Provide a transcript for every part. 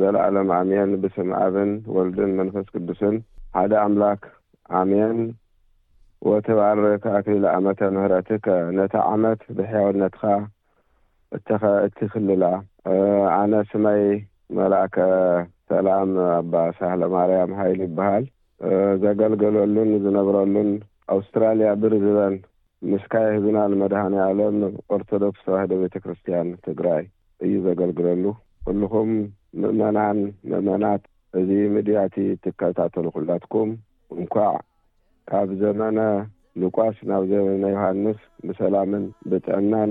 ዘላለም ኣሜን ብስም ኣብን ወልድን መንፈስ ቅዱስን ሓደ ኣምላክ ኣሜን ወትባርክ ኣክሊለ ኣመተ ምህረትከ ነቲ ዓመት ብሕያውነትካ እተከ እትክልላ ኣነ ስመይ መልኣከ ሰላም ኣባ ሳህለ ማርያም ሃይሉ ይበሃል ዘገልገለሉን ዝነብረሉን ኣውስትራልያ ብርዝበን ምስካየ ህዝና ንመድሃኔኣለም ኦርቶዶክስ ተዋህዶ ቤተክርስትያን ትግራይ እዩ ዘገልግለሉ ኩሉኹም ምእመናን ምእመናት እዚ ምድያ እቲ ትከታተሉ ኩላትኩም እንኳዕ ካብ ዘመነ ሉቃስ ናብ ዘመነ ዮሃንስ ብሰላምን ብጥዕናን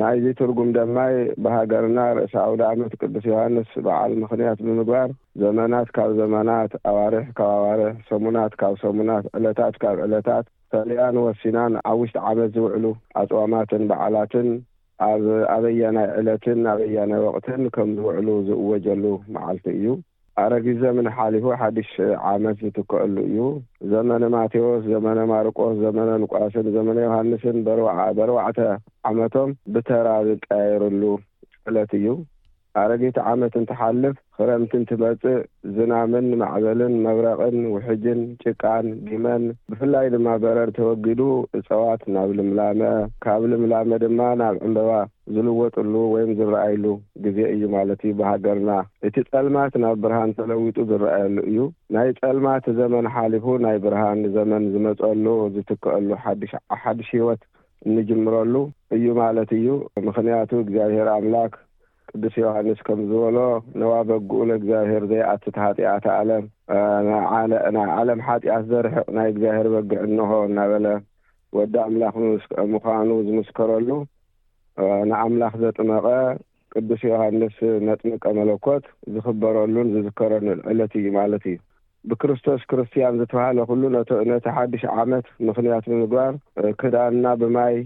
ናይዚ ትርጉም ደማይ ብሃገርና ርእሰ ኣውደኣመት ቅዱስ ዮሃንስ በዓል ምኽንያት ብምግባር ዘመናት ካብ ዘመናት፣ ኣዋርሕ ካብ ኣዋርሕ፣ ሰሙናት ካብ ሰሙናት፣ ዕለታት ካብ ዕለታት ፈሊያን ወሲናን ኣብ ውሽጢ ዓመት ዝውዕሉ ኣጽዋማትን በዓላትን ኣብ ኣበያናይ ዕለትን ኣበያናይ ወቕትን ከም ዝውዕሉ ዝእወጀሉ መዓልቲ እዩ። ኣረጊት ዘምነ ሓሊፉ ሓዲሽ ዓመት ዝትከኣሉ እዩ። ዘመነ ማቴዎስ፣ ዘመነ ማርቆስ፣ ዘመነ ሉቃስን ዘመነ ዮሃንስን በርብዓ በርባዕተ ዓመቶም ብተራ ዝቀያየርሉ ዕለት እዩ። ኣረጊት ዓመት እንትሓልፍ ኽረምቲ እንትመጽእ ዝናምን ማዕበልን መብረቕን ውሕጅን ጭቃን ጊመን ብፍላይ ድማ በረድ ተወጊዱ እጸዋት ናብ ልምላመ ካብ ልምላመ ድማ ናብ ዕንበባ ዝልወጥሉ ወይም ዝረኣይሉ ግዜ እዩ ማለት እዩ ብሃገርና እቲ ጸልማት ናብ ብርሃን ተለዊጡ ዝረኣየሉ እዩ ናይ ጸልማት ዘመን ሓሊፉ ናይ ብርሃን ዘመን ዝመጸሉ ዝትከኣሉ ሓድሽ ሕይወት እንጅምረሉ እዩ ማለት እዩ ምኽንያቱ እግዚኣብሔር ኣምላክ ቅዱስ ዮሓንስ ከም ዝበሎ ነዋ በግኡ ለእግዚኣብሔር ዘይኣትት ኃጢኣተ ዓለም ናይ ዓለም ኃጢኣት ዘርሕቅ ናይ እግዚኣብሔር በግዕ እነሆ እናበለ ወዲ ኣምላክ ምዃኑ ዝምስከረሉ ንኣምላኽ ዘጥመቐ ቅዱስ ዮሃንስ መጥምቀ መለኮት ዝኽበረሉን ዝዝከረሉን ዕለት እዩ ማለት እዩ። ብክርስቶስ ክርስትያን ዝተብሃለ ኩሉ ነቲ ሓድሽ ዓመት ምኽንያት ብምግባር ክዳንና ብማይ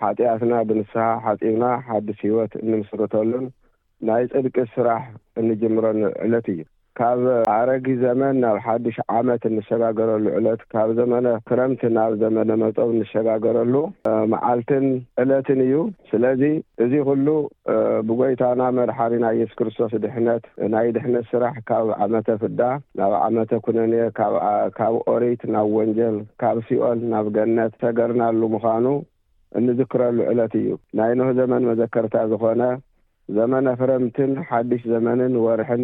ሓጥያትና ብንስሃ ሓጺብና ሓድስ ሕይወት እንምስርተሉን ናይ ጽድቂ ስራሕ እንጅምረሉ ዕለት እዩ። ካብ ኣረጊ ዘመን ናብ ሓድሽ ዓመት እንሸጋገረሉ ዕለት፣ ካብ ዘመነ ክረምቲ ናብ ዘመነ መጸው እንሸጋገረሉ መዓልትን ዕለትን እዩ። ስለዚ እዚ ኩሉ ብጎይታና መድሓኒና ኢየሱስ ክርስቶስ ድሕነት፣ ናይ ድሕነት ስራሕ ካብ ዓመተ ፍዳ ናብ ዓመተ ኩነኔ፣ ካብ ኦሪት ናብ ወንጀል፣ ካብ ሲኦል ናብ ገነት ሰገርናሉ ምዃኑ፣ እንዝክረሉ ዕለት እዩ። ናይ ኖህ ዘመን መዘከርታ ዝኾነ ዘመነ ኽረምትን ሓድሽ ዘመንን ወርሕን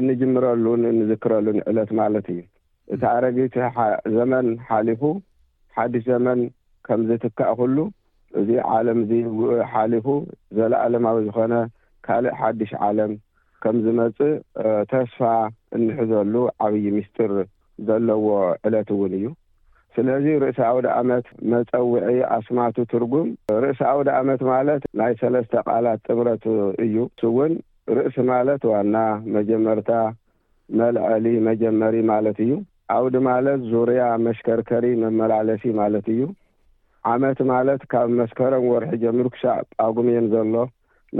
እንጅምረሉን እንዝክረሉን ዕለት ማለት እዩ። እቲ ኣረጊት ዘመን ሓሊፉ ሓድሽ ዘመን ከም ዝትካእ ኹሉ እዚ ዓለም እዚ ሓሊፉ ዘለኣለማዊ ዝኾነ ካልእ ሓድሽ ዓለም ከም ዝመፅእ ተስፋ እንሕዘሉ ዓብዪ ምስጢር ዘለዎ ዕለት እውን እዩ። ስለዚ ርእሰ ኣውደኣመት መጸውዒ ኣስማቱ ትርጉም ርእሰ ኣውደኣመት ማለት ናይ ሰለስተ ቃላት ጥምረት እዩ። ንሱ'ውን ርእሲ ማለት ዋና፣ መጀመርታ፣ መልዐሊ፣ መጀመሪ፣ ማለት እዩ። ኣውድ ማለት ዙርያ፣ መሽከርከሪ፣ መመላለሲ፣ ማለት እዩ። ዓመት ማለት ካብ መስከረም ወርሒ ጀሚሩ ክሻዕ ጳጉሜን ዘሎ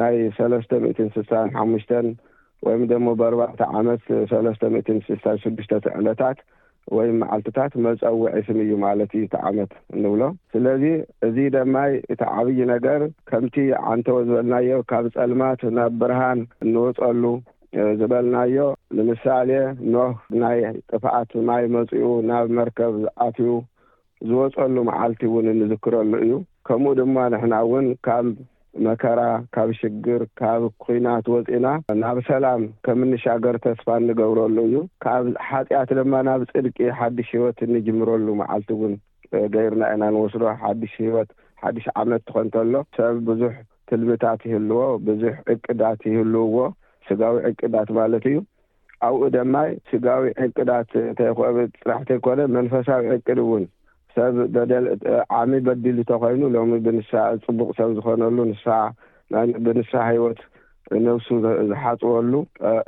ናይ ሰለስተ ሚእትን ስሳን ሓሙሽተን ወይም ደሞ በርባዕተ ዓመት ሰለስተ ሚእትን ስሳን ሽዱሽተት ዕለታት ወይም መዓልትታት መጸውዒ ስም እዩ ማለት እዩ እቲ ዓመት እንብሎ። ስለዚ እዚ ደማይ እቲ ዓብዪ ነገር ከምቲ ዓንተወ ዝበልናዮ ካብ ጸልማት ናብ ብርሃን እንወጸሉ ዝበልናዮ ንምሳሌ ኖህ ናይ ጥፍኣት ማይ መጺኡ ናብ መርከብ ኣትዩ ዝወጸሉ መዓልቲ እውን እንዝክረሉ እዩ። ከምኡ ድማ ንሕና እውን ካብ መከራ፣ ካብ ሽግር፣ ካብ ዂናት ወጺእና ናብ ሰላም ከም እንሻገር ተስፋ እንገብረሉ እዩ። ካብ ሓጢኣት ድማ ናብ ጽድቂ ሓድሽ ሕይወት እንጅምረሉ መዓልቲ እውን ገይርና ኢና ንወስዶ። ሓድሽ ሕይወት፣ ሓድሽ ዓመት ትኾን ተሎ ሰብ ብዙሕ ትልምታት ይህልዎ፣ ብዙሕ ዕቅዳት ይህልውዎ፣ ስጋዊ ዕቅዳት ማለት እዩ። ኣብኡ ደማ ስጋዊ ዕቅዳት ተይኮብጥ ጥራሕ ተይኮነ መንፈሳዊ ዕቅድ እውን ሰብ በደል ዓሚ በዲሉ ተኮይኑ ሎሚ ብንስሃ ጽቡቅ ሰብ ዝኮነሉ ንስሃ ናይ ብንስሃ ህይወት ነብሱ ዝሓጽበሉ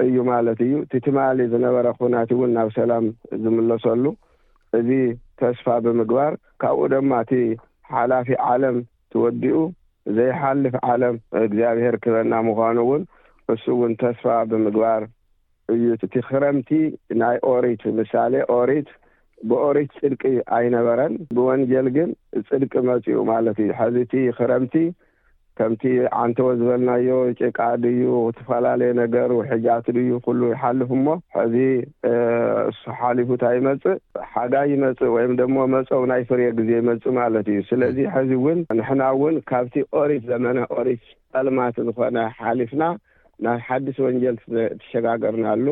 እዩ ማለት እዩ እቲ ትማሊ ዝነበረ ኩናት እውን ናብ ሰላም ዝምለሰሉ እዚ ተስፋ ብምግባር ካብኡ ደማ እቲ ሓላፊ ዓለም ትወዲኡ ዘይሓልፍ ዓለም እግዚኣብሔር ክበና ምዃኑ እውን እሱ እውን ተስፋ ብምግባር እዩ እቲ ክረምቲ ናይ ኦሪት ምሳሌ ኦሪት ብኦሪት ጽድቂ ኣይነበረን ብወንጌል ግን ጽድቂ መጺኡ ማለት እዩ ሐዚ እቲ ክረምቲ ከምቲ ዓንተወ ዝበልናዮ ጭቃ ድዩ ትፈላለየ ነገር ውሕጃት ድዩ ኩሉ ይሓልፍ እሞ ሐዚ እሱ ሓሊፉ ታይ ይመጽእ ሓጋይ ይመጽእ ወይም ደሞ መጸው ናይ ፍርየ ግዜ ይመጽእ ማለት እዩ። ስለዚ ሐዚ እውን ንሕና እውን ካብቲ ኦሪት ዘመነ ኦሪት ጸልማት ዝኾነ ሓሊፍና ናብ ሓዲስ ወንጌል ትሸጋገርናሉ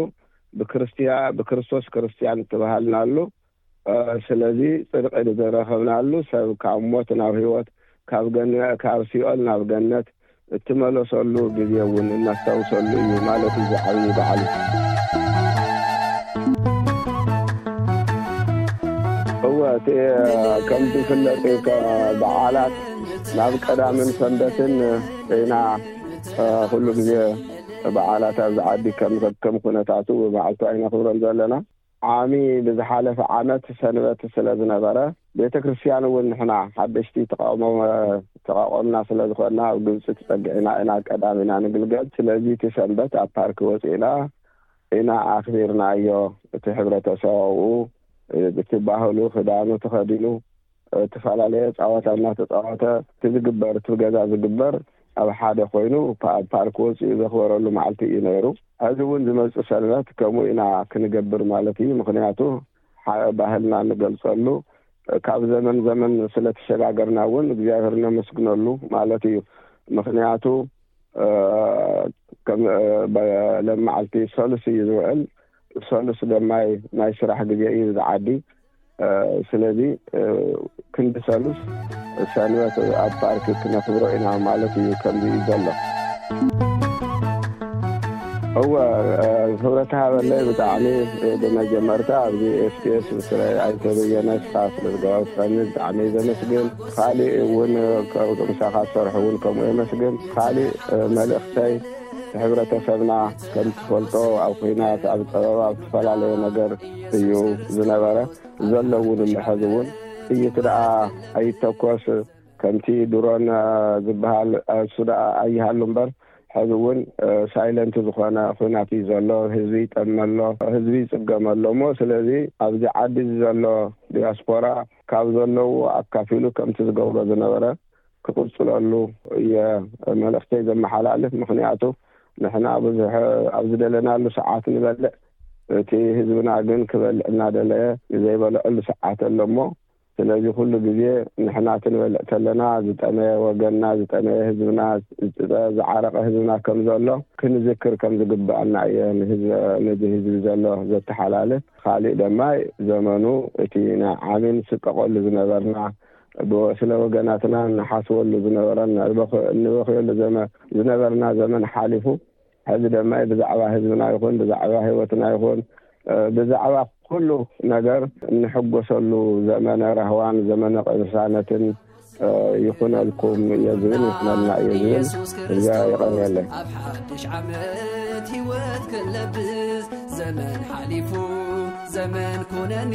ብክርስትያ ብክርስቶስ ክርስትያን እትበሃልናሉ ስለዚ ጽድቒ ንዘረኸብናሉ ሰብ ካብ ሞት ናብ ሕይወት ካብ ገነ ካብ ሲኦል ናብ ገነት እትመለሰሉ ግዜ እውን እናስታውሰሉ እዩ ማለት እዩ እዚ ዓብዪ በዓል እዚ። እወ እቲ ከም ዝፍለጥ በዓላት ናብ ቀዳምን ሰንበትን ኮይና ኩሉ ግዜ በዓላት ኣብዚ ዓዲ ከም ከም ኩነታቱ ብመዓልቱ ኣይነኽብሮም ዘለና ዓሚ ብዝሓለፈ ዓመት ሰንበት ስለ ዝነበረ ቤተ ክርስትያን እውን ንሕና ሓደሽቲ ተቓውሞ ተቛቖምና ስለ ዝኾንና ኣብ ግብጺ ትጸግዒና ኢና ቀዳም ኢና ንግልገል ስለዚ እቲ ሰንበት ኣብ ፓርክ ወጺእና ኢና ኣኽቢርናዮ እቲ ሕብረተሰብ ኣብኡ ብቲ ባህሉ ክዳኑ ተኸዲኑ እተፈላለየ ጻወታ እናተጻወተ እቲ ዝግበር እቲ ገዛ ዝግበር ኣብ ሓደ ኮይኑ ካብ ፓርክ ወጺኡ ዘኽበረሉ መዓልቲ እዩ ነይሩ። ሕዚ እውን ዝመጽእ ሰንበት ከምኡ ኢና ክንገብር ማለት እዩ ምኽንያቱ ሓ ባህልና ንገልጸሉ ካብ ዘመን ዘመን ስለተሸጋገርና እውን እግዚኣብሔር ነመስግነሉ ማለት እዩ ምኽንያቱ ከም ሎሚ መዓልቲ ሰሉስ እዩ ዝውዕል ሰሉስ ድማ ናይ ስራሕ ግዜ እዩ እዚ ዓዲ ስለዚ ክንዲ ሰሉስ ሰንበት ኣብ ፓርክ ክነኽብሮ ኢና ማለት እዩ ከምዚ እዩ ዘሎ እወ ክብረት ሃበለይ ብጣዕሚ ብመጀመርታ ኣብዚ ኤስፒኤስ ምስረ ኣይተበየነ ስኻ ስለ ዝገባብስኸኒ ብጣዕሚ ዘመስግን ካሊእ እውን ምሳኻ ዝሰርሑ እውን ከምኡ የመስግን ካሊእ መልእኽተይ ሕብረተሰብና ከም ትፈልጦ ኣብ ኩናት ኣብ ፀበባ ኣብ ዝተፈላለዩ ነገር እዩ ዝነበረ ዘሎ እውን እሎሐዚ እውን ጥይት ደኣ ኣይተኮስ ከምቲ ድሮን ዝበሃል እሱ ደኣ ኣይሃሉ እምበር ሕዚ እውን ሳይለንት ዝኾነ ኩናት እዩ ዘሎ ህዝቢ ይጠመሎ ህዝቢ ይፅገመ ኣሎ እሞ ስለዚ ኣብዚ ዓዲ ዘሎ ዲያስፖራ ካብ ዘለዎ ኣካፊሉ ከምቲ ዝገብሮ ዝነበረ ክቅጽለሉ እየ መልእኽተይ ዘመሓላልፍ ምኽንያቱ ንሕና ብዙሕ ኣብ ዝደለናሉ ሰዓት ንበልዕ እቲ ህዝብና ግን ክበልዕ እናደለየ ዘይበልዐሉ ሰዓት ኣሎ እሞ ስለዚ ኩሉ ግዜ ንሕና ክንበልዕ ተለና ዝጠመየ ወገንና ዝጠመየ ህዝብና ዝጽጸ ዝዓረቀ ህዝብና ከም ዘሎ ክንዝክር ከም ዝግበኣና እየ ነዚ ህዝቢ ዘሎ ዘተሓላልፍ ኻሊእ ደማ ዘመኑ እቲ ናይ ዓሚ ንስቀቀሉ ዝነበርና ብስለ ወገናትና እንሓስበሉ ዝነበረና እንበኽየሉ ዝነበርና ዘመን ሓሊፉ ሕዚ ደማ ብዛዕባ ህዝብና ይኹን ብዛዕባ ህይወትና ይኹን ብዛዕባ ኩሉ ነገር እንሕጎሰሉ ዘመነ ራህዋን ዘመነ ቅሳነትን ይኹነልኩም እየ ዝብል ይኹነልና እየ ዝብል እዚኣ ይቐርበለይ ኣብ ሓድሽ ዓመት ህይወት ክንለብስ ዘመን ሓሊፉ ዘመን ኩነኔ